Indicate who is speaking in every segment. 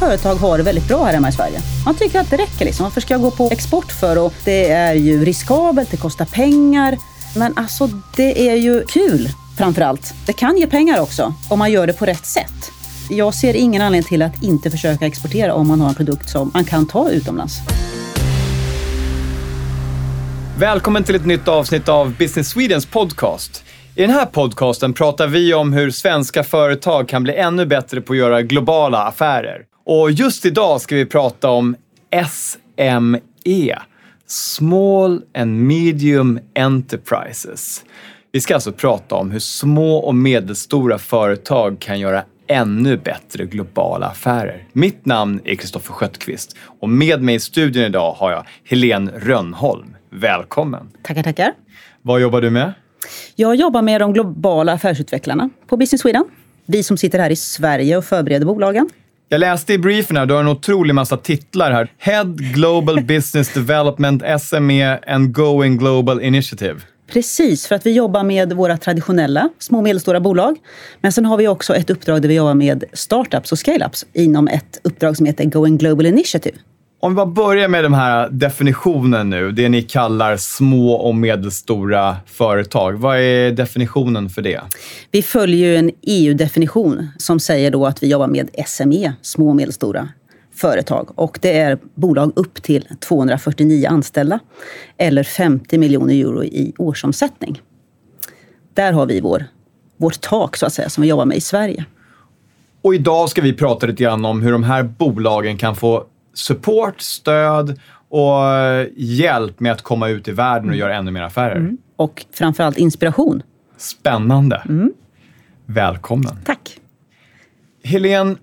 Speaker 1: företag har det väldigt bra här hemma i Sverige. Man tycker att det räcker. Liksom. Varför ska jag gå på export för? Och det är ju riskabelt, det kostar pengar. Men alltså, det är ju kul framför allt. Det kan ge pengar också om man gör det på rätt sätt. Jag ser ingen anledning till att inte försöka exportera om man har en produkt som man kan ta utomlands.
Speaker 2: Välkommen till ett nytt avsnitt av Business Swedens podcast. I den här podcasten pratar vi om hur svenska företag kan bli ännu bättre på att göra globala affärer. Och just idag ska vi prata om SME, Small and Medium Enterprises. Vi ska alltså prata om hur små och medelstora företag kan göra ännu bättre globala affärer. Mitt namn är Kristoffer Sköttqvist och med mig i studion idag har jag Helene Rönnholm. Välkommen!
Speaker 1: Tackar, tackar.
Speaker 2: Vad jobbar du med?
Speaker 1: Jag jobbar med de globala affärsutvecklarna på Business Sweden. Vi som sitter här i Sverige och förbereder bolagen.
Speaker 2: Jag läste i briefen här, du har en otrolig massa titlar här. Head Global Business Development SME and Going Global Initiative.
Speaker 1: Precis, för att vi jobbar med våra traditionella små och medelstora bolag. Men sen har vi också ett uppdrag där vi jobbar med startups och scaleups inom ett uppdrag som heter Going Global Initiative.
Speaker 2: Om vi bara börjar med den här definitionen nu, det ni kallar små och medelstora företag. Vad är definitionen för det?
Speaker 1: Vi följer ju en EU-definition som säger då att vi jobbar med SME, små och medelstora företag. Och det är bolag upp till 249 anställda eller 50 miljoner euro i årsomsättning. Där har vi vår, vårt tak så att säga som vi jobbar med i Sverige.
Speaker 2: Och idag ska vi prata lite grann om hur de här bolagen kan få support, stöd och hjälp med att komma ut i världen och göra ännu mer affärer. Mm.
Speaker 1: Och framförallt inspiration.
Speaker 2: Spännande. Mm. Välkommen.
Speaker 1: Tack.
Speaker 2: Helene,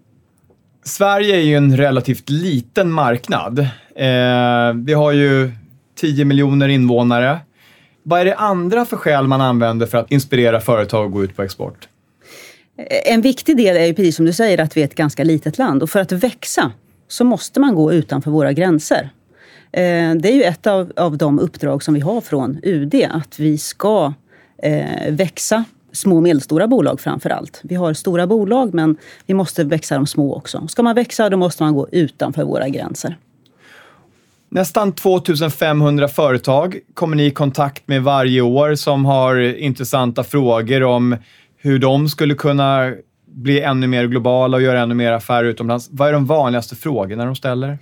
Speaker 2: Sverige är ju en relativt liten marknad. Eh, vi har ju 10 miljoner invånare. Vad är det andra för skäl man använder för att inspirera företag att gå ut på export?
Speaker 1: En viktig del är ju precis som du säger att vi är ett ganska litet land och för att växa så måste man gå utanför våra gränser. Eh, det är ju ett av, av de uppdrag som vi har från UD, att vi ska eh, växa små och medelstora bolag framför allt. Vi har stora bolag, men vi måste växa de små också. Ska man växa, då måste man gå utanför våra gränser.
Speaker 2: Nästan 2500 företag kommer ni i kontakt med varje år som har intressanta frågor om hur de skulle kunna bli ännu mer globala och göra ännu mer affärer utomlands. Vad är de vanligaste frågorna de ställer?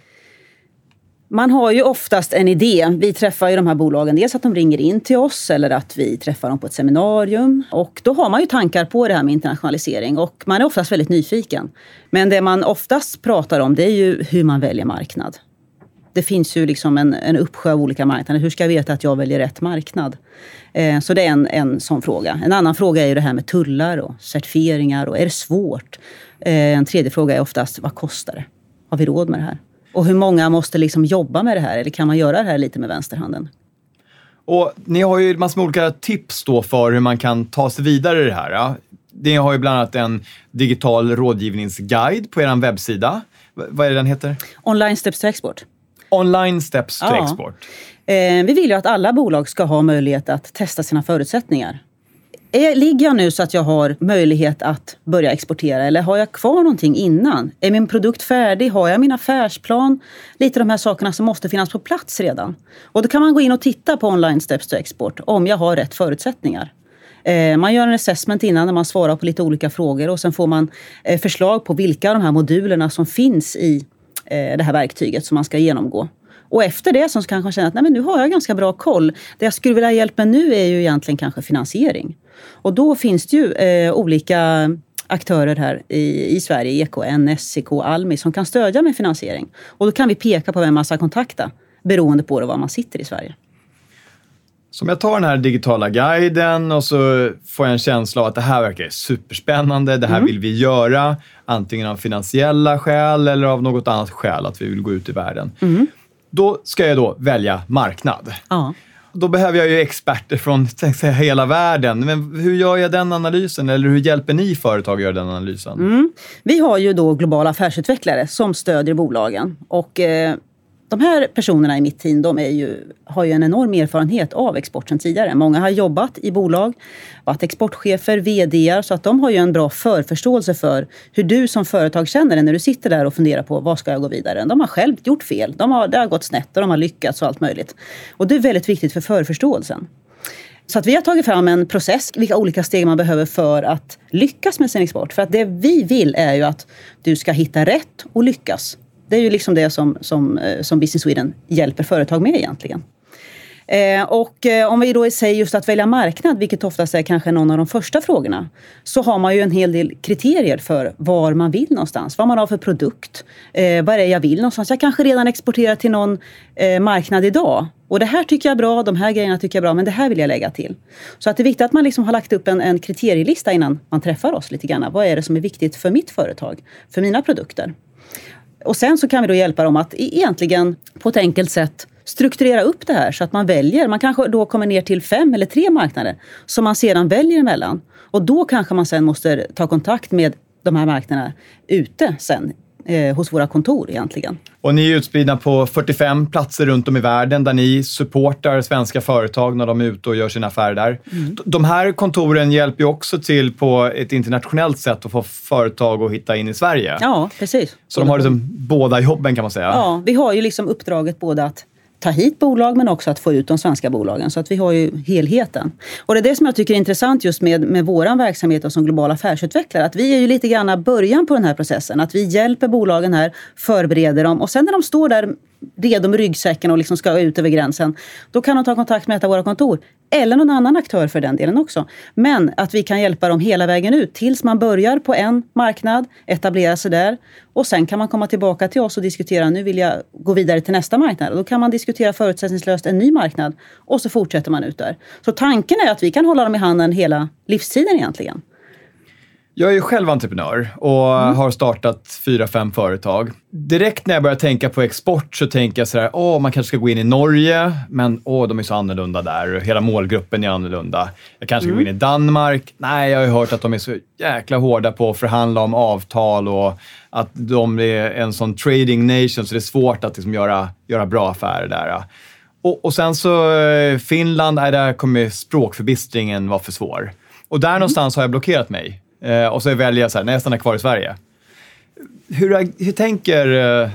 Speaker 1: Man har ju oftast en idé. Vi träffar ju de här bolagen, dels att de ringer in till oss eller att vi träffar dem på ett seminarium. Och då har man ju tankar på det här med internationalisering och man är oftast väldigt nyfiken. Men det man oftast pratar om det är ju hur man väljer marknad. Det finns ju liksom en, en uppsjö av olika marknader. Hur ska jag veta att jag väljer rätt marknad? Eh, så det är en, en sån fråga. En annan fråga är ju det här med tullar och certifieringar. Och är det svårt? Eh, en tredje fråga är oftast, vad kostar det? Har vi råd med det här? Och hur många måste liksom jobba med det här? Eller kan man göra det här lite med vänsterhanden?
Speaker 2: Och ni har ju massor med olika tips då för hur man kan ta sig vidare i det här. Ja? Ni har ju bland annat en digital rådgivningsguide på er webbsida. Vad är det den heter?
Speaker 1: Online Steps to Export.
Speaker 2: Online Steps to ja. Export.
Speaker 1: Eh, vi vill ju att alla bolag ska ha möjlighet att testa sina förutsättningar. Är, ligger jag nu så att jag har möjlighet att börja exportera eller har jag kvar någonting innan? Är min produkt färdig? Har jag min affärsplan? Lite de här sakerna som måste finnas på plats redan. Och då kan man gå in och titta på online steps to export om jag har rätt förutsättningar. Eh, man gör en assessment innan när man svarar på lite olika frågor och sen får man eh, förslag på vilka av de här modulerna som finns i eh, Eh, det här verktyget som man ska genomgå. Och efter det så kanske man känner att Nej, men nu har jag ganska bra koll. Det jag skulle vilja ha hjälp med nu är ju egentligen kanske finansiering. Och då finns det ju eh, olika aktörer här i, i Sverige, EKN, SEK, Almi, som kan stödja med finansiering. Och då kan vi peka på vem man ska kontakta beroende på var man sitter i Sverige.
Speaker 2: Så om jag tar den här digitala guiden och så får jag en känsla av att det här verkar superspännande, det här mm. vill vi göra, antingen av finansiella skäl eller av något annat skäl, att vi vill gå ut i världen. Mm. Då ska jag då välja marknad. Ja. Då behöver jag ju experter från säga, hela världen. Men hur gör jag den analysen? Eller hur hjälper ni företag att göra den analysen?
Speaker 1: Mm. Vi har ju då globala affärsutvecklare som stödjer bolagen. Och, eh, de här personerna i mitt team de är ju, har ju en enorm erfarenhet av export sedan tidigare. Många har jobbat i bolag, varit exportchefer, VD, så att de har ju en bra förförståelse för hur du som företag känner dig när du sitter där och funderar på vad ska jag gå vidare. De har själv gjort fel, de har, det har gått snett och de har lyckats och allt möjligt. Och det är väldigt viktigt för förförståelsen. Så att vi har tagit fram en process, vilka olika steg man behöver för att lyckas med sin export. För att det vi vill är ju att du ska hitta rätt och lyckas. Det är ju liksom det som, som, eh, som Business Sweden hjälper företag med egentligen. Eh, och eh, om vi då säger just att välja marknad, vilket oftast är kanske någon av de första frågorna, så har man ju en hel del kriterier för var man vill någonstans. Vad man har för produkt. Vad är det jag vill någonstans? Jag kanske redan exporterar till någon marknad idag. Och det här tycker jag är bra, de här grejerna tycker jag är bra, men det här vill jag lägga till. Så att det är viktigt att man liksom har lagt upp en, en kriterielista innan man träffar oss lite grann. Vad är det som är viktigt för mitt företag, för mina produkter? Och sen så kan vi då hjälpa dem att e- egentligen på ett enkelt sätt strukturera upp det här så att man väljer. Man kanske då kommer ner till fem eller tre marknader som man sedan väljer emellan. Och då kanske man sen måste ta kontakt med de här marknaderna ute sen eh, hos våra kontor egentligen.
Speaker 2: Och ni är utspridda på 45 platser runt om i världen där ni supportar svenska företag när de är ute och gör sina affärer där. Mm. De här kontoren hjälper ju också till på ett internationellt sätt att få företag att hitta in i Sverige.
Speaker 1: Ja, precis.
Speaker 2: Så de har liksom båda jobben kan man säga.
Speaker 1: Ja, vi har ju liksom uppdraget både att ta hit bolag men också att få ut de svenska bolagen. Så att vi har ju helheten. Och det är det som jag tycker är intressant just med, med vår verksamhet och som global affärsutvecklare. Att vi är ju lite grann början på den här processen. Att vi hjälper bolagen här, förbereder dem och sen när de står där redo med ryggsäcken och liksom ska ut över gränsen. Då kan de ta kontakt med ett av våra kontor. Eller någon annan aktör för den delen också. Men att vi kan hjälpa dem hela vägen ut tills man börjar på en marknad, etablera sig där. Och sen kan man komma tillbaka till oss och diskutera, nu vill jag gå vidare till nästa marknad. Och då kan man diskutera förutsättningslöst en ny marknad. Och så fortsätter man ut där. Så tanken är att vi kan hålla dem i handen hela livstiden egentligen.
Speaker 2: Jag är ju själv entreprenör och mm. har startat fyra, fem företag. Direkt när jag börjar tänka på export så tänker jag sådär, åh, man kanske ska gå in i Norge, men åh, de är så annorlunda där. Hela målgruppen är annorlunda. Jag kanske ska mm. gå in i Danmark. Nej, jag har ju hört att de är så jäkla hårda på att förhandla om avtal och att de är en sån trading nation, så det är svårt att liksom göra, göra bra affärer där. Och, och sen så eh, Finland, nej, där kommer språkförbistringen vara för svår. Och där mm. någonstans har jag blockerat mig. Eh, och så väljer jag så här, nej jag stannar kvar i Sverige. Hur, hur tänker... Eh...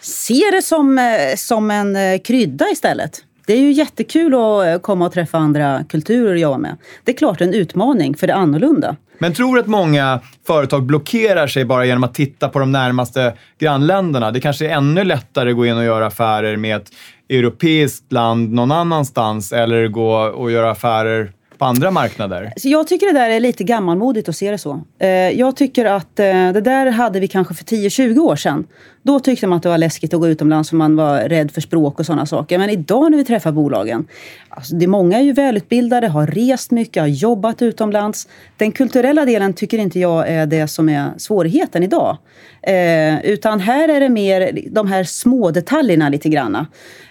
Speaker 1: Se det som, eh, som en krydda istället. Det är ju jättekul att komma och träffa andra kulturer och jobba med. Det är klart en utmaning, för det är annorlunda.
Speaker 2: Men tror du att många företag blockerar sig bara genom att titta på de närmaste grannländerna? Det kanske är ännu lättare att gå in och göra affärer med ett europeiskt land någon annanstans eller gå och göra affärer på andra marknader?
Speaker 1: Så jag tycker det där är lite gammalmodigt att se det så. Eh, jag tycker att eh, det där hade vi kanske för 10-20 år sedan. Då tyckte man att det var läskigt att gå utomlands för man var rädd för språk och sådana saker. Men idag när vi träffar bolagen, alltså det, många är ju välutbildade, har rest mycket, har jobbat utomlands. Den kulturella delen tycker inte jag är det som är svårigheten idag. Eh, utan här är det mer de här små detaljerna lite granna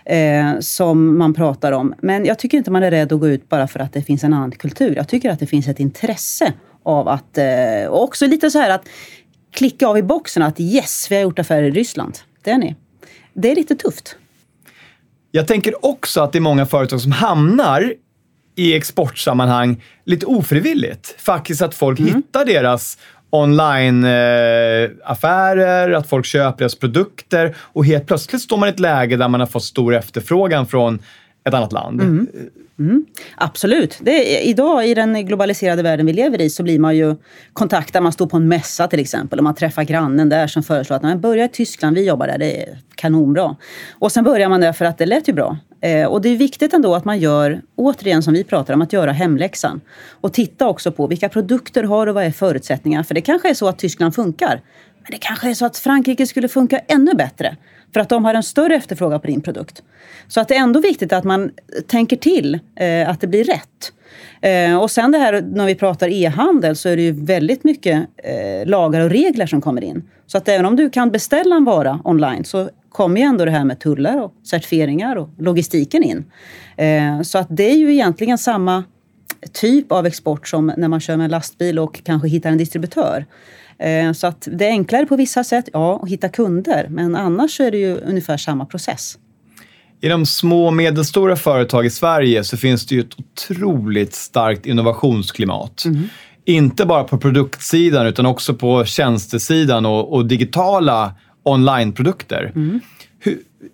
Speaker 1: eh, som man pratar om. Men jag tycker inte man är rädd att gå ut bara för att det finns en annan kultur. Jag tycker att det finns ett intresse av att, eh, och också lite så här att klicka av i boxen att yes, vi har gjort affärer i Ryssland. Det är ni. Det är lite tufft.
Speaker 2: Jag tänker också att det är många företag som hamnar i exportsammanhang lite ofrivilligt. Faktiskt att folk mm. hittar deras online-affärer, att folk köper deras produkter och helt plötsligt står man i ett läge där man har fått stor efterfrågan från ett annat land. Mm.
Speaker 1: Mm, absolut. Det är, idag i den globaliserade världen vi lever i så blir man ju kontaktad. Man står på en mässa till exempel och man träffar grannen där som föreslår att man börjar i Tyskland, vi jobbar där, det är kanonbra. Och sen börjar man där för att det lät ju bra. Eh, och det är viktigt ändå att man gör, återigen som vi pratar om, att göra hemläxan. Och titta också på vilka produkter har och vad är förutsättningarna. För det kanske är så att Tyskland funkar. Men det kanske är så att Frankrike skulle funka ännu bättre. För att de har en större efterfrågan på din produkt. Så att det är ändå viktigt att man tänker till eh, att det blir rätt. Eh, och sen det här när vi pratar e-handel så är det ju väldigt mycket eh, lagar och regler som kommer in. Så att även om du kan beställa en vara online så kommer ju ändå det här med tullar och certifieringar och logistiken in. Eh, så att det är ju egentligen samma typ av export som när man kör med en lastbil och kanske hittar en distributör. Eh, så att det är enklare på vissa sätt, ja, att hitta kunder. Men annars är det ju ungefär samma process.
Speaker 2: Inom små och medelstora företag i Sverige så finns det ju ett otroligt starkt innovationsklimat. Mm. Inte bara på produktsidan utan också på tjänstesidan och, och digitala onlineprodukter. Mm.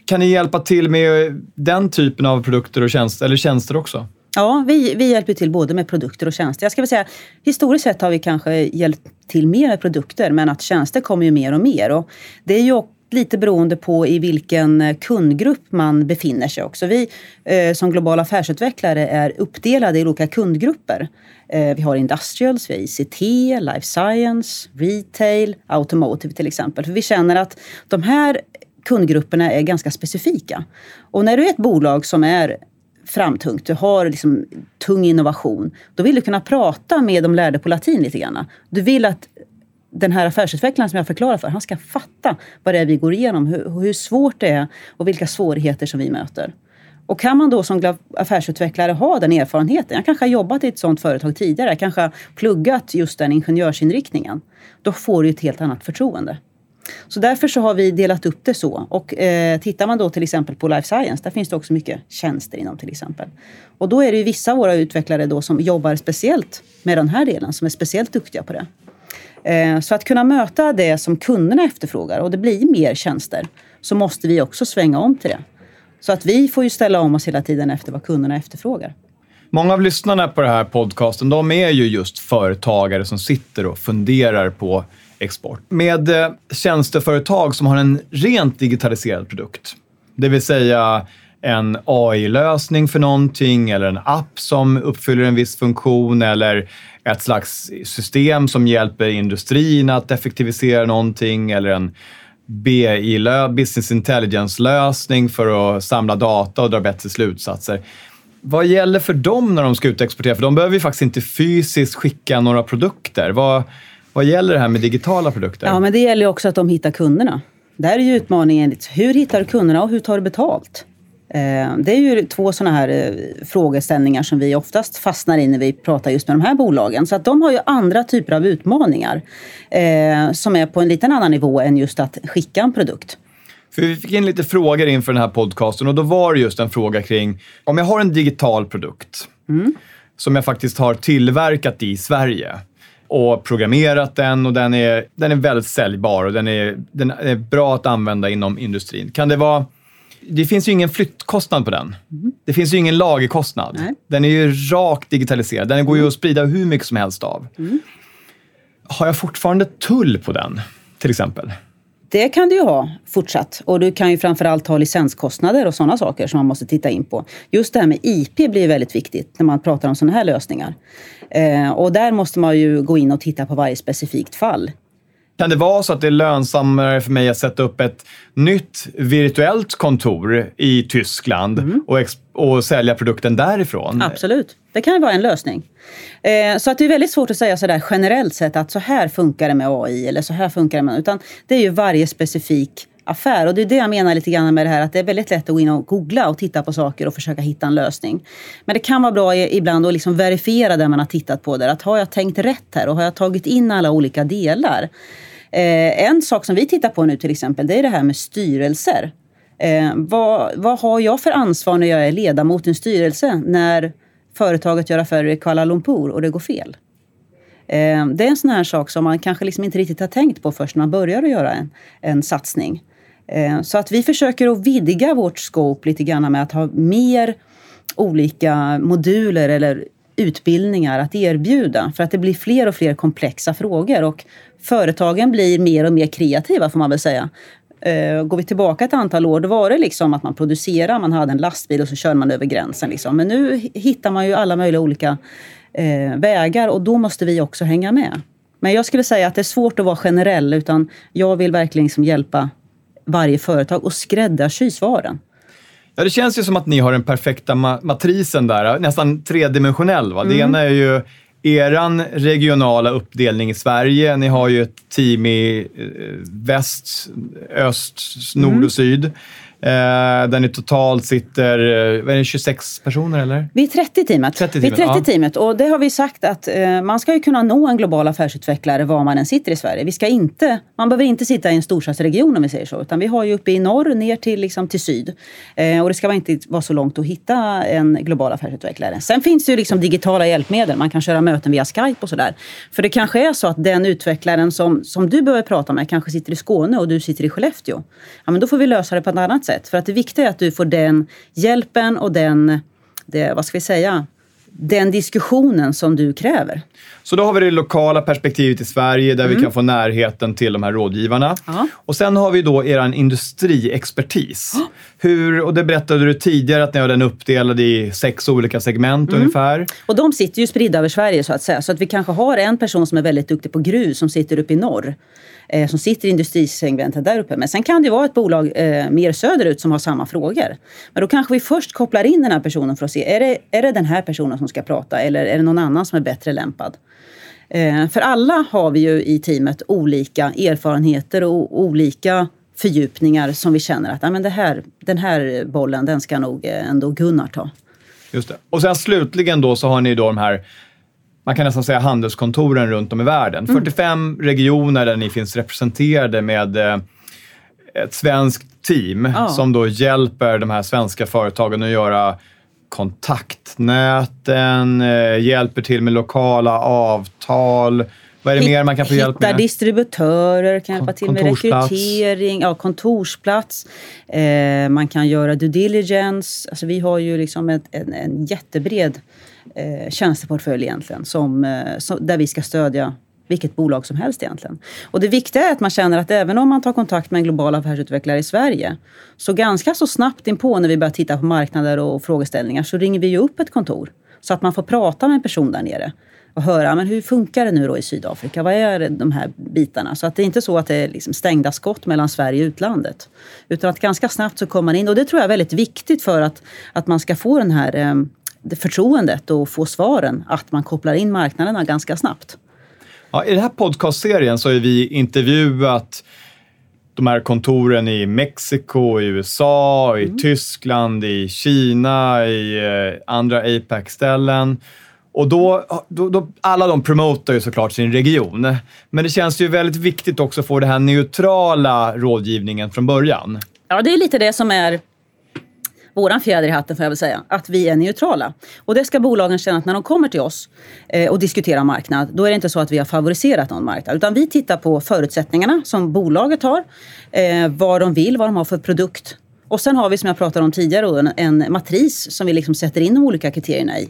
Speaker 2: kan ni hjälpa till med den typen av produkter och tjänster, eller tjänster också?
Speaker 1: Ja, vi, vi hjälper till både med produkter och tjänster. Jag ska väl säga, historiskt sett har vi kanske hjälpt till mer med produkter, men att tjänster kommer ju mer och mer. Och det är ju lite beroende på i vilken eh, kundgrupp man befinner sig också. Vi eh, som globala affärsutvecklare är uppdelade i olika kundgrupper. Eh, vi har industrials, vi har ICT, life science, retail, automotive till exempel. För vi känner att de här kundgrupperna är ganska specifika. Och när du är ett bolag som är framtungt, du har liksom tung innovation, då vill du kunna prata med de lärde på latin lite grann. Du vill att den här affärsutvecklaren som jag förklarar för, han ska fatta vad det är vi går igenom, hur, hur svårt det är och vilka svårigheter som vi möter. Och kan man då som affärsutvecklare ha den erfarenheten, jag kanske har jobbat i ett sådant företag tidigare, jag kanske har pluggat just den ingenjörsinriktningen, då får du ett helt annat förtroende. Så därför så har vi delat upp det så. Och eh, tittar man då till exempel på life science, där finns det också mycket tjänster inom till exempel. Och då är det ju vissa av våra utvecklare då som jobbar speciellt med den här delen, som är speciellt duktiga på det. Eh, så att kunna möta det som kunderna efterfrågar och det blir mer tjänster, så måste vi också svänga om till det. Så att vi får ju ställa om oss hela tiden efter vad kunderna efterfrågar.
Speaker 2: Många av lyssnarna på den här podcasten, de är ju just företagare som sitter och funderar på export. Med eh, tjänsteföretag som har en rent digitaliserad produkt, det vill säga en AI-lösning för någonting eller en app som uppfyller en viss funktion eller ett slags system som hjälper industrin att effektivisera någonting eller en BI, business intelligence-lösning för att samla data och dra bättre slutsatser. Vad gäller för dem när de ska ut och exportera? För de behöver ju faktiskt inte fysiskt skicka några produkter. Vad, vad gäller det här med digitala produkter?
Speaker 1: Ja, men det gäller också att de hittar kunderna. Där är ju utmaningen, hur hittar du kunderna och hur tar du betalt? Eh, det är ju två sådana här eh, frågeställningar som vi oftast fastnar i när vi pratar just med de här bolagen. Så att de har ju andra typer av utmaningar eh, som är på en liten annan nivå än just att skicka en produkt.
Speaker 2: För vi fick in lite frågor inför den här podcasten och då var det just en fråga kring om jag har en digital produkt mm. som jag faktiskt har tillverkat i Sverige och programmerat den och den är, den är väldigt säljbar och den är, den är bra att använda inom industrin. Kan det vara det finns ju ingen flyttkostnad på den. Mm. Det finns ju ingen lagerkostnad. Nej. Den är ju rakt digitaliserad. Den går ju att sprida hur mycket som helst av. Mm. Har jag fortfarande tull på den, till exempel?
Speaker 1: Det kan du ju ha fortsatt. Och du kan ju framförallt ha licenskostnader och sådana saker som man måste titta in på. Just det här med IP blir väldigt viktigt när man pratar om sådana här lösningar. Eh, och där måste man ju gå in och titta på varje specifikt fall.
Speaker 2: Kan det vara så att det är lönsammare för mig att sätta upp ett nytt virtuellt kontor i Tyskland mm. och, och sälja produkten därifrån?
Speaker 1: Absolut, det kan vara en lösning. Eh, så att det är väldigt svårt att säga sådär generellt sett att så här funkar det med AI eller så här funkar det med... Utan det är ju varje specifik affär. Och det är det jag menar lite grann med det här att det är väldigt lätt att gå in och googla och titta på saker och försöka hitta en lösning. Men det kan vara bra ibland att liksom verifiera det man har tittat på där. Att har jag tänkt rätt här och har jag tagit in alla olika delar? Eh, en sak som vi tittar på nu till exempel, det är det här med styrelser. Eh, vad, vad har jag för ansvar när jag är ledamot i en styrelse när företaget gör affärer i Kuala Lumpur och det går fel? Eh, det är en sån här sak som man kanske liksom inte riktigt har tänkt på först när man börjar att göra en, en satsning. Eh, så att vi försöker att vidga vårt scope lite grann med att ha mer olika moduler eller utbildningar att erbjuda för att det blir fler och fler komplexa frågor och företagen blir mer och mer kreativa får man väl säga. Eh, går vi tillbaka ett antal år, då var det liksom att man producerade, man hade en lastbil och så körde man över gränsen. Liksom. Men nu hittar man ju alla möjliga olika eh, vägar och då måste vi också hänga med. Men jag skulle säga att det är svårt att vara generell, utan jag vill verkligen liksom hjälpa varje företag och skräddarsy svaren.
Speaker 2: Ja, det känns ju som att ni har den perfekta ma matrisen där, nästan tredimensionell. Va? Mm. Det ena är ju eran regionala uppdelning i Sverige. Ni har ju ett team i eh, väst, öst, nord och mm. syd. Eh, där ni totalt sitter, eh, vad är det, 26 personer eller?
Speaker 1: Vi är 30 teamet.
Speaker 2: 30
Speaker 1: vi är 30
Speaker 2: teamet, ja.
Speaker 1: teamet och det har vi sagt att eh, man ska ju kunna nå en global affärsutvecklare var man än sitter i Sverige. Vi ska inte, man behöver inte sitta i en storstadsregion om vi säger så, utan vi har ju uppe i norr ner till, liksom, till syd. Eh, och det ska inte vara så långt att hitta en global affärsutvecklare. Sen finns det ju liksom digitala hjälpmedel, man kan köra möten via Skype och sådär. För det kanske är så att den utvecklaren som, som du behöver prata med kanske sitter i Skåne och du sitter i Skellefteå. Ja, men då får vi lösa det på ett annat sätt. För att det viktiga är att du får den hjälpen och den, det, vad ska vi säga, den diskussionen som du kräver.
Speaker 2: Så då har vi det lokala perspektivet i Sverige där vi kan få närheten till de här rådgivarna.
Speaker 1: Mm. Ja.
Speaker 2: Och sen har vi då er industriexpertis. Hur, och det berättade du tidigare att ni har den uppdelad i sex olika segment
Speaker 1: Mm.
Speaker 2: ungefär.
Speaker 1: Och de sitter ju spridda över Sverige så att säga. Så att vi kanske har en person som är väldigt duktig på gruv som sitter uppe i norr. Eh, som sitter i industrisegmentet där uppe. Men sen kan det vara ett bolag eh, mer söderut som har samma frågor. Men då kanske vi först kopplar in den här personen för att se, är det, är det den här personen som ska prata eller är det någon annan som är bättre lämpad? Eh, för alla har vi ju i teamet olika erfarenheter och olika fördjupningar som vi känner att ja, men det här, den här bollen den ska nog eh, ändå Gunnar ta.
Speaker 2: Just det. Och sen slutligen då så har ni då de här man kan nästan säga handelskontoren runt om i världen.
Speaker 1: Mm.
Speaker 2: 45 regioner där ni finns representerade med eh, ett svenskt team
Speaker 1: Ja.
Speaker 2: som då hjälper de här svenska företagen att göra kontaktnäten, eh, hjälper till med lokala avtal. Vad är det mer man kan få hjälp
Speaker 1: Hitta
Speaker 2: med?
Speaker 1: distributörer, kan hjälpa till med rekrytering, ja, kontorsplats. Eh, man kan göra due diligence. Alltså vi har ju liksom ett, en, en jättebred eh, tjänsteportfölj egentligen som, eh, som, där vi ska stödja vilket bolag som helst egentligen. Och det viktiga är att man känner att även om man tar kontakt med en global affärsutvecklare i Sverige så ganska så snabbt inpå när vi börjar titta på marknader och frågeställningar så ringer vi ju upp ett kontor så att man får prata med en person där nere och höra men hur funkar det nu då i Sydafrika. Vad är de här bitarna? Så att det är inte så att det är liksom stängda skott mellan Sverige och utlandet. Utan att ganska snabbt så kommer man in och det tror jag är väldigt viktigt för att, att man ska få den här eh, det förtroendet och få svaren att man kopplar in marknaderna ganska snabbt.
Speaker 2: Ja, I den här podcastserien så har vi intervjuat de här kontoren i Mexiko, i USA, i
Speaker 1: Mm.
Speaker 2: Tyskland, i Kina, i eh, andra APAC-ställen. Och då, då, då, alla de promotar ju såklart sin region. Men det känns ju väldigt viktigt också att få den här neutrala rådgivningen från början.
Speaker 1: Ja, det är lite det som är våran fjäder i hatten får jag väl säga, att vi är neutrala. Och det ska bolagen känna att när de kommer till oss eh, och diskuterar marknad, då är det inte så att vi har favoriserat någon marknad, utan vi tittar på förutsättningarna som bolaget har, eh, vad de vill, vad de har för produkt. Och sen har vi, som jag pratade om tidigare, en, en matris som vi liksom sätter in de olika kriterierna i.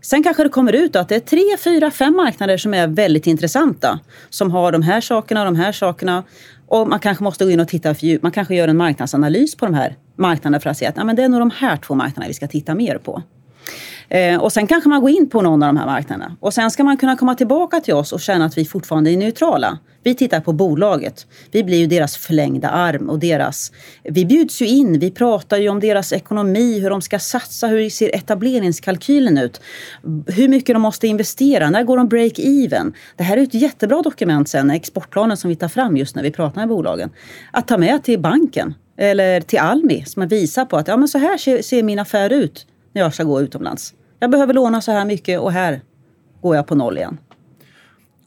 Speaker 1: Sen kanske det kommer ut att det är tre, fyra, fem marknader som är väldigt intressanta. Som har de här sakerna och de här sakerna. Och man kanske måste gå in och titta för djup. Man kanske gör en marknadsanalys på de här marknaderna för att se att ja, men det är nog de här två marknaderna vi ska titta mer på. Eh, och sen kanske man går in på någon av de här marknaderna. Och sen ska man kunna komma tillbaka till oss och känna att vi fortfarande är neutrala. Vi tittar på bolaget. Vi blir ju deras förlängda arm och deras... Vi bjuds ju in. Vi pratar ju om deras ekonomi, hur de ska satsa, hur ser etableringskalkylen ut? Hur mycket de måste investera, när går de break-even? Det här är ett jättebra dokument sen, exportplanen som vi tar fram just när vi pratar med bolagen. Att ta med till banken eller till Almi som visar på att ja, men så här ser, ser min affär ut när jag ska gå utomlands. Jag behöver låna så här mycket och här går jag på noll igen.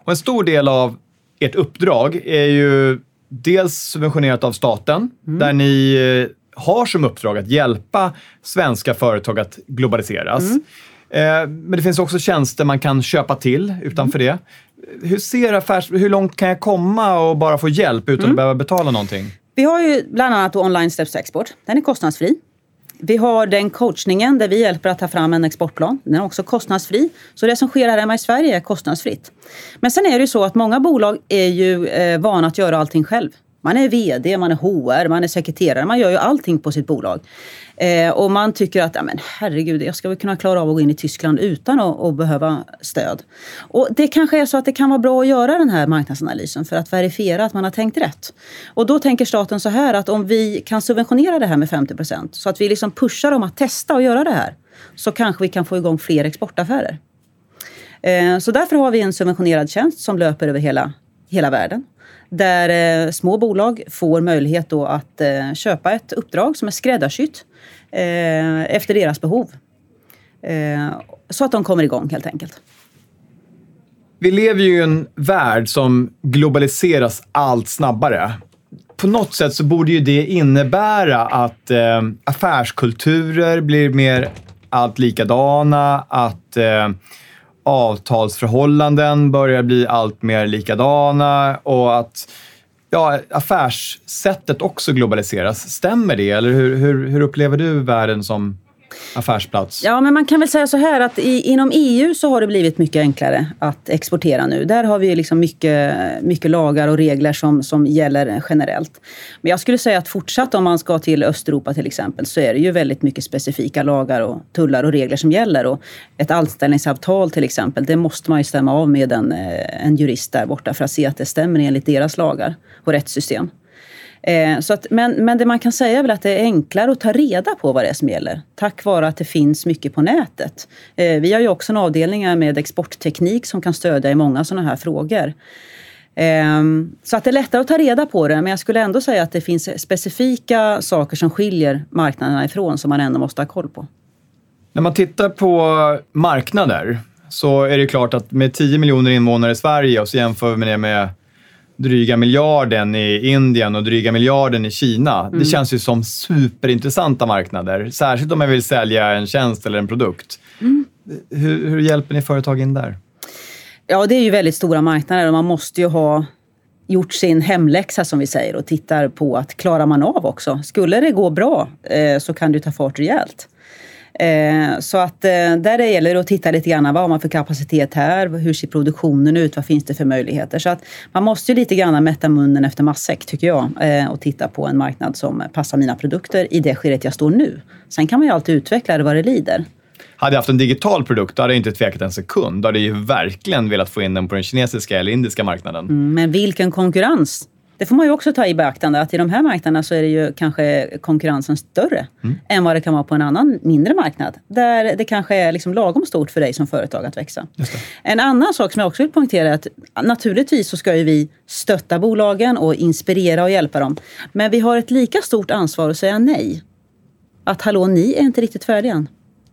Speaker 2: Och en stor del av ert uppdrag är ju dels subventionerat av staten, där ni eh, har som uppdrag att hjälpa svenska företag att globaliseras. Eh, Men det finns också tjänster man kan köpa till utanför det. Hur ser affärs... Hur långt kan jag komma och bara få hjälp utan att behöva betala någonting?
Speaker 1: Vi har ju bland annat online Steps Export. Den är kostnadsfri. Vi har den coachningen där vi hjälper att ta fram en exportplan. Den är också kostnadsfri. Så det som sker här hemma i Sverige är kostnadsfritt. Men sen är det ju så att många bolag är ju eh, vana att göra allting själv. Man är VD, man är HR, man är sekreterare, man gör ju allting på sitt bolag. Eh, och man tycker att, ja men herregud, jag ska väl kunna klara av att gå in i Tyskland utan att, att behöva stöd. Och det kanske är så att det kan vara bra att göra den här marknadsanalysen för att verifiera att man har tänkt rätt. Och då tänker staten så här att om vi kan subventionera det här med 50 procent så att vi liksom pushar dem att testa och göra det här så kanske vi kan få igång fler exportaffärer. Eh, Så därför har vi en subventionerad tjänst som löper över hela hela världen. Där eh, små bolag får möjlighet då att eh, köpa ett uppdrag som är skräddarsytt Eh, efter deras behov. Eh, så att de kommer igång helt enkelt.
Speaker 2: Vi lever ju i en värld som globaliseras allt snabbare. På något sätt så borde ju det innebära att eh, affärskulturer blir mer allt likadana, att eh, avtalsförhållanden börjar bli allt mer likadana och att ja, affärssättet också globaliseras. Stämmer det eller hur, hur, hur upplever du världen som affärsplats?
Speaker 1: Ja, men man kan väl säga så här att i, inom EU så har det blivit mycket enklare att exportera nu. Där har vi liksom mycket, mycket lagar och regler som, som gäller generellt. Men jag skulle säga att fortsatt om man ska till Östeuropa till exempel så är det ju väldigt mycket specifika lagar och tullar och regler som gäller. Och ett anställningsavtal till exempel, det måste man ju stämma av med en, eh, en jurist där borta för att se att det stämmer enligt deras lagar och rättssystem. Eh, så att, men, men det man kan säga är väl att det är enklare att ta reda på vad det är som gäller. Tack vare att det finns mycket på nätet. Eh, vi har ju också en avdelning med exportteknik som kan stödja i många sådana här frågor. Ehm, så att det är lättare att ta reda på det, men jag skulle ändå säga att det finns specifika saker som skiljer marknaderna ifrån som man ändå måste ha koll på.
Speaker 2: När man tittar på marknader så är det klart att med 10 miljoner invånare i Sverige och så jämför vi det med dryga miljarden i Indien och dryga miljarden i Kina. Mm. Det känns ju som superintressanta marknader. Särskilt om man vill sälja en tjänst eller en produkt. Mm. Hur, hur hjälper ni företag in där?
Speaker 1: Ja, det är ju väldigt stora marknader och man måste ju ha gjort sin hemläxa som vi säger och tittar på att klarar man av också. Skulle det gå bra eh, så kan du ta fart rejält. Eh, så att eh, där det gäller att titta lite grann, vad har man för kapacitet här? Hur ser produktionen ut? Vad finns det för möjligheter? Så att man måste ju lite grann mätta munnen efter matsäck, tycker jag, eh, och titta på en marknad som passar mina produkter i det skedet jag står nu. Sen kan man ju alltid utveckla det vad det lider.
Speaker 2: Hade jag haft en digital produkt, då hade jag inte tvekat en sekund. Då hade jag ju verkligen velat få in den på den kinesiska eller indiska marknaden.
Speaker 1: Mm, men vilken konkurrens! Det får man ju också ta i beaktande att i de här marknaderna så är det ju kanske konkurrensen större mm. än vad det kan vara på en annan mindre marknad. Där det kanske är liksom lagom stort för dig som företag att växa. En annan sak som jag också vill poängtera är att naturligtvis så ska ju vi stötta bolagen och inspirera och hjälpa dem. Men vi har ett lika stort ansvar att säga nej. Att hallå, ni är inte riktigt färdiga än.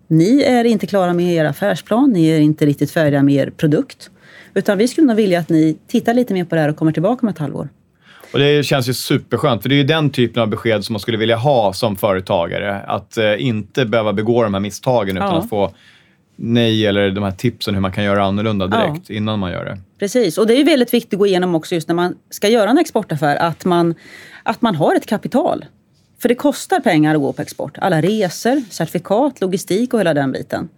Speaker 1: Ni är inte klara med er affärsplan, ni är inte riktigt färdiga med er produkt. Utan vi skulle nog vilja att ni tittar lite mer på det här och kommer tillbaka om ett halvår.
Speaker 2: Och det känns ju superskönt, för det är ju den typen av besked som man skulle vilja ha som företagare. Att eh, inte behöva begå de här misstagen, utan ja. att få nej eller de här tipsen hur man kan göra annorlunda direkt ja. innan man gör det.
Speaker 1: Precis, och det är ju väldigt viktigt att gå igenom också just när man ska göra en exportaffär, att man, att man har ett kapital. För det kostar pengar att gå på export. Alla resor, certifikat, logistik och hela den biten.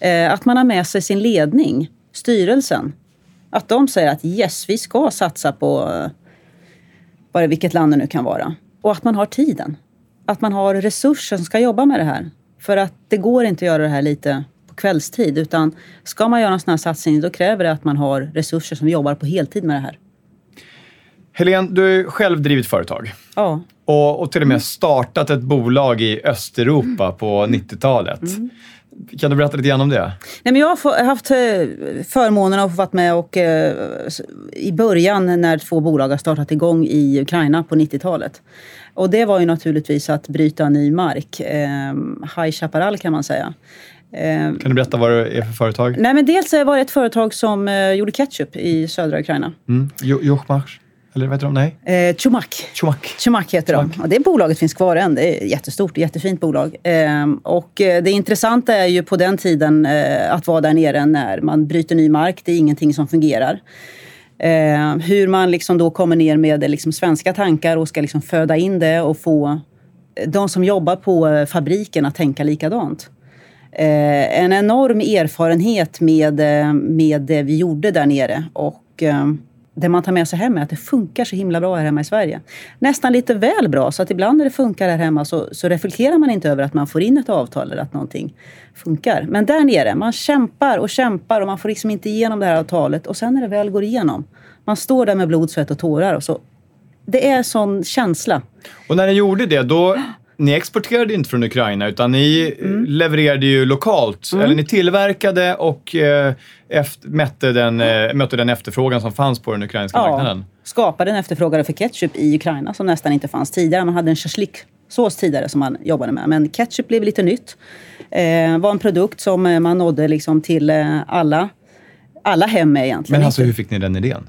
Speaker 1: Eh, att man har med sig sin ledning, styrelsen. Att de säger att yes, vi ska satsa på bara vilket land det nu kan vara. Och att man har tiden. Att man har resurser som ska jobba med det här. För att det går inte att göra det här lite på kvällstid. Utan ska man göra en sån här satsning då kräver det att man har resurser som jobbar på heltid med det här.
Speaker 2: Helene, du har själv drivit företag.
Speaker 1: Ja.
Speaker 2: Och, och till och med startat ett bolag i Östeuropa mm. på 90-talet. Mm. Kan du berätta lite grann om det?
Speaker 1: Nej, men jag har haft eh, förmånen att få vara med och, eh, i början när två bolag har startat igång i Ukraina på 90-talet. Och det var ju naturligtvis att bryta ny mark. Eh, High Chaparral kan man säga.
Speaker 2: Kan du berätta vad det är för företag?
Speaker 1: Nej, men dels var det ett företag som gjorde ketchup i södra Ukraina.
Speaker 2: Mm. Jochmach? Eller vad heter de? Nej?
Speaker 1: Eh, Chumak.
Speaker 2: Chumak.
Speaker 1: Chumak heter Chumak. de. Och det bolaget finns kvar än. Det är jättestort, jättefint bolag. Ehm, eh, och det intressanta är ju på den tiden eh, att vara där nere när man bryter ny mark. Det är ingenting som fungerar. Eh, hur man liksom då kommer ner med liksom svenska tankar och ska liksom föda in det och få de som jobbar på eh, fabriken att tänka likadant. Eh, en enorm erfarenhet med, eh, med det vi gjorde där nere. Och ehm, det man tar med sig hem är att det funkar så himla bra här hemma i Sverige. Nästan lite väl bra, så att ibland när det funkar här hemma så, så reflekterar man inte över att man får in ett avtal eller att någonting funkar. Men där nere, man kämpar och kämpar och man får liksom inte igenom det här avtalet. Och sen när det väl går igenom, man står där med blod, svett och tårar och så det är sån känsla.
Speaker 2: Och när ni gjorde det, då ni exporterade inte från Ukraina utan ni
Speaker 1: Mm.
Speaker 2: levererade ju lokalt. Eller ni tillverkade och eh, efter, mätte den, eh, mötte den efterfrågan som fanns på den ukrainska marknaden.
Speaker 1: skapade en efterfrågan för ketchup i Ukraina som nästan inte fanns tidigare. Man hade en shashlik-sås tidigare som man jobbade med. Men ketchup blev lite nytt. Eh, var en produkt som eh, man nådde liksom till eh, alla, alla hem med egentligen.
Speaker 2: Men alltså hur fick ni den idén?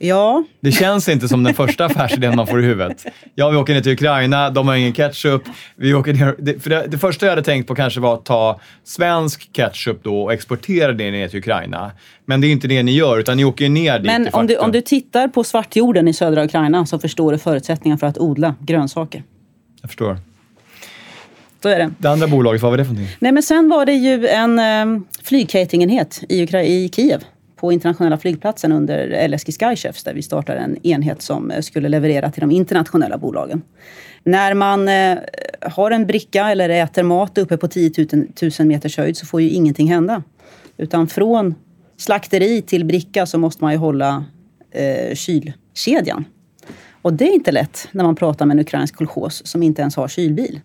Speaker 1: Ja,
Speaker 2: Det känns inte som den första affärsidén man får i huvudet. Ja, vi åker ner till Ukraina, de har ingen ketchup. Vi åker ner, för det, det första jag hade tänkt på kanske var att ta svensk ketchup då och exportera det ner till Ukraina. Men det är inte det ni gör, utan ni åker ju ner dit
Speaker 1: men om du, om du tittar på svartjorden i södra Ukraina så förstår du förutsättningarna för att odla grönsaker.
Speaker 2: Jag förstår.
Speaker 1: Så är det.
Speaker 2: Det andra bolaget, vad var det för någonting?
Speaker 1: Nej, men sen var det ju en eh, flygcateringsenhet i, Ukra- i Kiev på internationella flygplatsen under LSG Skychefs där vi startade en enhet som eh, skulle leverera till de internationella bolagen. När man eh, har en bricka eller äter mat uppe på 10 000 meters höjd så får ju ingenting hända. Utan från slakteri till bricka så måste man ju hålla eh, kylkedjan. Och det är inte lätt när man pratar med en ukrainsk kolchos som inte ens har kylbil.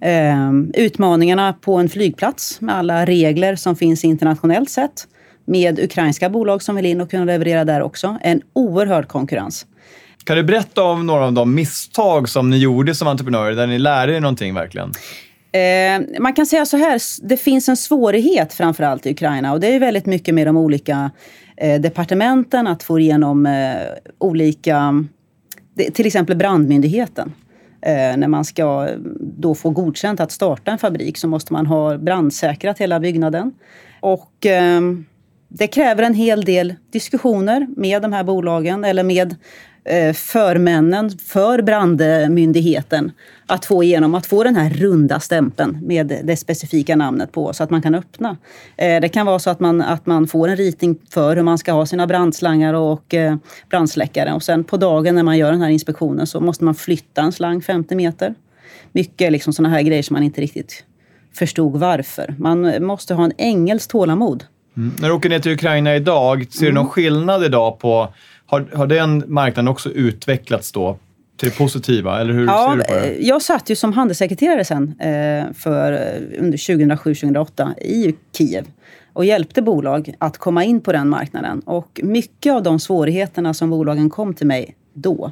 Speaker 1: Eh, utmaningarna på en flygplats med alla regler som finns internationellt sett med ukrainska bolag som vill in och kunna leverera där också. En oerhörd konkurrens.
Speaker 2: Kan du berätta om några av de misstag som ni gjorde som entreprenörer, där ni lärde er någonting verkligen?
Speaker 1: Eh, man kan säga så här, det finns en svårighet framförallt i Ukraina och det är väldigt mycket med de olika eh, departementen att få igenom eh, olika, till exempel brandmyndigheten. När man ska då få godkänt att starta en fabrik så måste man ha brandsäkrat hela byggnaden. Och eh, det kräver en hel del diskussioner med de här bolagen eller med eh, förmännen för brandmyndigheten att få igenom att få den här runda stämpeln med det specifika namnet på så att man kan öppna. Eh, det kan vara så att man, att man får en ritning för hur man ska ha sina brandslangar och eh, brandsläckare och sen på dagen när man gör den här inspektionen så måste man flytta en slang 50 meter. Mycket liksom sådana här grejer som man inte riktigt förstod varför. Man måste ha en ängels tålamod.
Speaker 2: När du åker ner till Ukraina idag, ser du
Speaker 1: Mm.
Speaker 2: någon skillnad idag på... Har, har den marknaden också utvecklats då till det positiva? Eller hur ser
Speaker 1: Ja,
Speaker 2: du på det?
Speaker 1: eh, jag satt ju som handelssekreterare sen eh, för, eh, under 2007-2008 i Kiev och hjälpte bolag att komma in på den marknaden. Och mycket av de svårigheterna som bolagen kom till mig då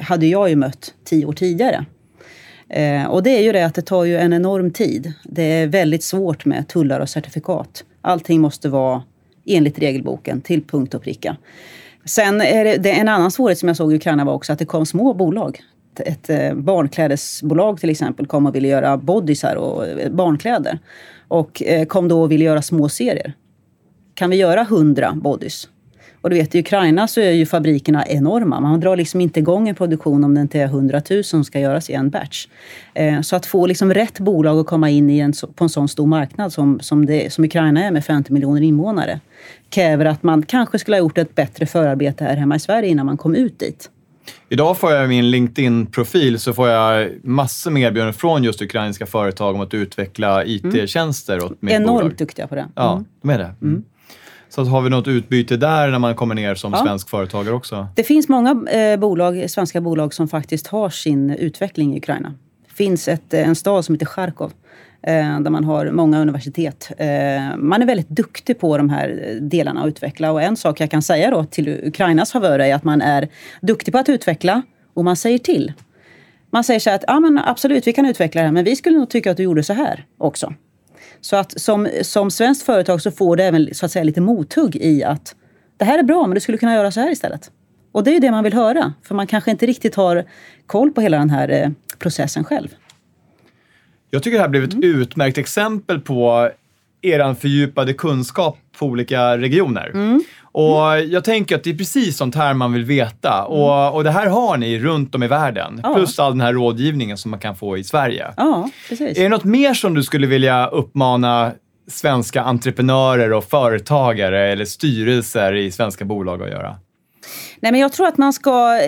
Speaker 1: hade jag ju mött tio år tidigare. Och det är ju det att det tar ju en enorm tid. Det är väldigt svårt med tullar och certifikat. Allting måste vara enligt regelboken till punkt och pricka. Sen är det, det är en annan svårighet som jag såg i Ukraina var också att det kom små bolag. Ett, ett barnklädesbolag till exempel kom och ville göra bodysar och eh, barnkläder. Och eh, kom då och ville göra små serier. Kan vi göra hundra bodys? Och du vet, i Ukraina så är ju fabrikerna enorma. Man drar liksom inte igång en produktion om det inte är 100 000 som ska göras i en batch. Eh, så att få liksom rätt bolag att komma in i en, på en sån stor marknad som, som, det, som Ukraina är med 50 miljoner invånare kräver att man kanske skulle ha gjort ett bättre förarbete här hemma i Sverige innan man kom ut dit.
Speaker 2: Idag får jag i min LinkedIn-profil så får jag massor med erbjudanden från just ukrainska företag om att utveckla IT-tjänster åt mitt
Speaker 1: Mm. Enormt
Speaker 2: bolag.
Speaker 1: duktiga på det.
Speaker 2: Ja,
Speaker 1: Mm.
Speaker 2: de är det. Mm. Så har vi något utbyte där när man kommer ner som
Speaker 1: Ja.
Speaker 2: svensk företagare också?
Speaker 1: Det finns många eh, bolag, svenska bolag som faktiskt har sin utveckling i Ukraina. Det finns ett, eh, en stad som heter Charkov eh, där man har många universitet. Eh, man är väldigt duktig på de här delarna att utveckla. Och en sak jag kan säga då till Ukrainas favör är att man är duktig på att utveckla och man säger till. Man säger så här att ja, men absolut, vi kan utveckla det här, men vi skulle nog tycka att du gjorde så här också. Så att som, som svenskt företag så får det även så att säga, lite mothugg i att det här är bra, men du skulle kunna göra så här istället. Och det är ju det man vill höra, för man kanske inte riktigt har koll på hela den här eh, processen själv.
Speaker 2: Jag tycker det här blev ett
Speaker 1: Mm.
Speaker 2: utmärkt exempel på er fördjupade kunskap på olika regioner.
Speaker 1: Mm.
Speaker 2: Och jag tänker att det är precis sånt här man vill veta. Och, och det här har ni runt om i världen.
Speaker 1: Mm. Ja.
Speaker 2: Plus all den här rådgivningen som man kan få i Sverige.
Speaker 1: Ja, precis.
Speaker 2: Är det något mer som du skulle vilja uppmana svenska entreprenörer och företagare eller styrelser i svenska bolag att göra?
Speaker 1: Nej, men jag tror att man ska...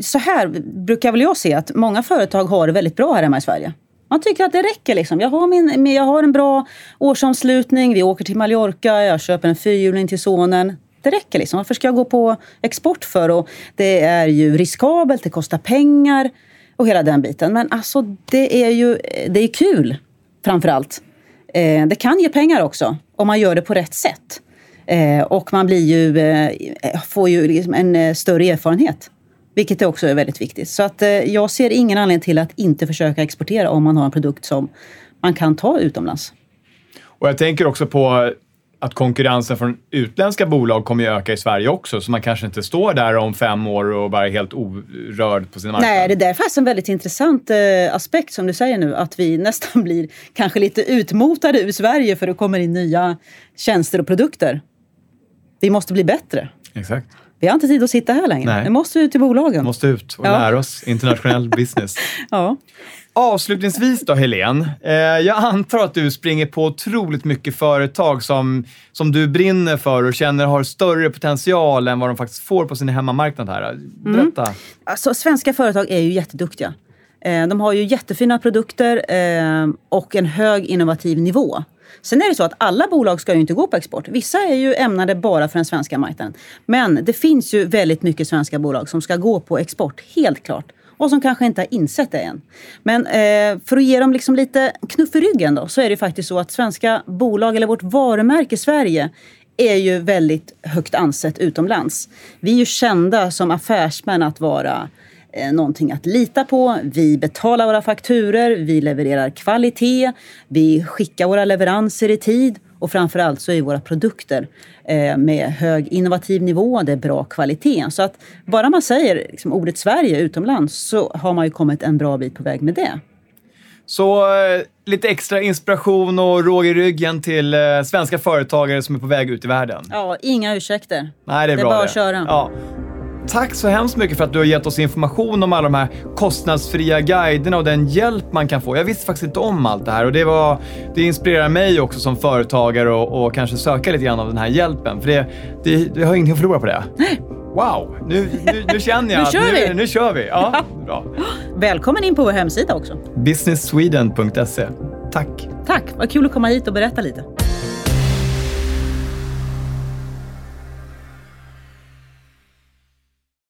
Speaker 1: Så här brukar väl jag se att många företag har det väldigt bra här hemma i Sverige. Man tycker att det räcker. Liksom. Jag, har min, jag har en bra årsomslutning, vi åker till Mallorca, jag köper en fyrhjuling till sonen. Det räcker. Liksom. Varför ska jag gå på export för? Och det är ju riskabelt, det kostar pengar. och hela den biten. Men alltså det är ju det är kul framför allt. Eh, det kan ge pengar också om man gör det på rätt sätt. Eh, och man blir ju, eh, får ju liksom en eh, större erfarenhet. Vilket också är väldigt viktigt. Så att, eh, jag ser ingen anledning till att inte försöka exportera om man har en produkt som man kan ta utomlands.
Speaker 2: Och jag tänker också på att konkurrensen från utländska bolag kommer att öka i Sverige också, så man kanske inte står där om fem år och bara är helt orörd på sin marknad.
Speaker 1: Nej, det där är faktiskt en väldigt intressant eh, aspekt som du säger nu, att vi nästan blir kanske lite utmotade ur Sverige för det kommer in nya tjänster och produkter. Vi måste bli bättre.
Speaker 2: Exakt.
Speaker 1: Vi har inte tid att sitta här längre.
Speaker 2: Nej.
Speaker 1: Vi måste ut till bolagen.
Speaker 2: Måste ut och
Speaker 1: Ja.
Speaker 2: lära oss internationell business.
Speaker 1: Ja.
Speaker 2: Avslutningsvis då, Helene. Eh, jag antar att du springer på otroligt mycket företag som, som du brinner för och känner har större potential än vad de faktiskt får på sin hemmamarknad här. Berätta.
Speaker 1: Alltså, svenska företag är ju jätteduktiga. Eh, De har ju jättefina produkter eh, och en hög innovativ nivå. Sen är det så att alla bolag ska ju inte gå på export. Vissa är ju ämnade bara för den svenska marknaden. Men det finns ju väldigt mycket svenska bolag som ska gå på export, helt klart. Och som kanske inte har insett det än. Men eh, för att ge dem liksom lite knuff i ryggen då, så är det faktiskt så att svenska bolag, eller vårt varumärke Sverige, är ju väldigt högt ansett utomlands. Vi är ju kända som affärsmän att vara eh, någonting att lita på. Vi betalar våra fakturer, vi levererar kvalitet, vi skickar våra leveranser i tid och framförallt så är våra produkter eh, med hög innovativ nivå, det är bra kvalitet. Så att bara man säger liksom, ordet Sverige utomlands så har man ju kommit en bra bit på väg med det.
Speaker 2: Så eh, lite extra inspiration och råg i ryggen till eh, svenska företagare som är på väg ut i världen.
Speaker 1: Ja, inga ursäkter.
Speaker 2: Nej, det är
Speaker 1: Det är
Speaker 2: bra
Speaker 1: bara
Speaker 2: det.
Speaker 1: att köra.
Speaker 2: Ja. Tack så hemskt mycket för att du har gett oss information om alla de här kostnadsfria guiderna och den hjälp man kan få. Jag visste faktiskt inte om allt det här och det, var, det inspirerar mig också som företagare och, och kanske söka lite grann av den här hjälpen. För det, det, jag har ingenting att förlora på det. Wow, nu, nu, nu känner jag
Speaker 1: Nu kör
Speaker 2: nu,
Speaker 1: vi.
Speaker 2: nu kör vi. Ja, bra.
Speaker 1: Välkommen in på vår hemsida också.
Speaker 2: Businesssweden.se. Tack.
Speaker 1: Tack, vad kul att komma hit och berätta lite.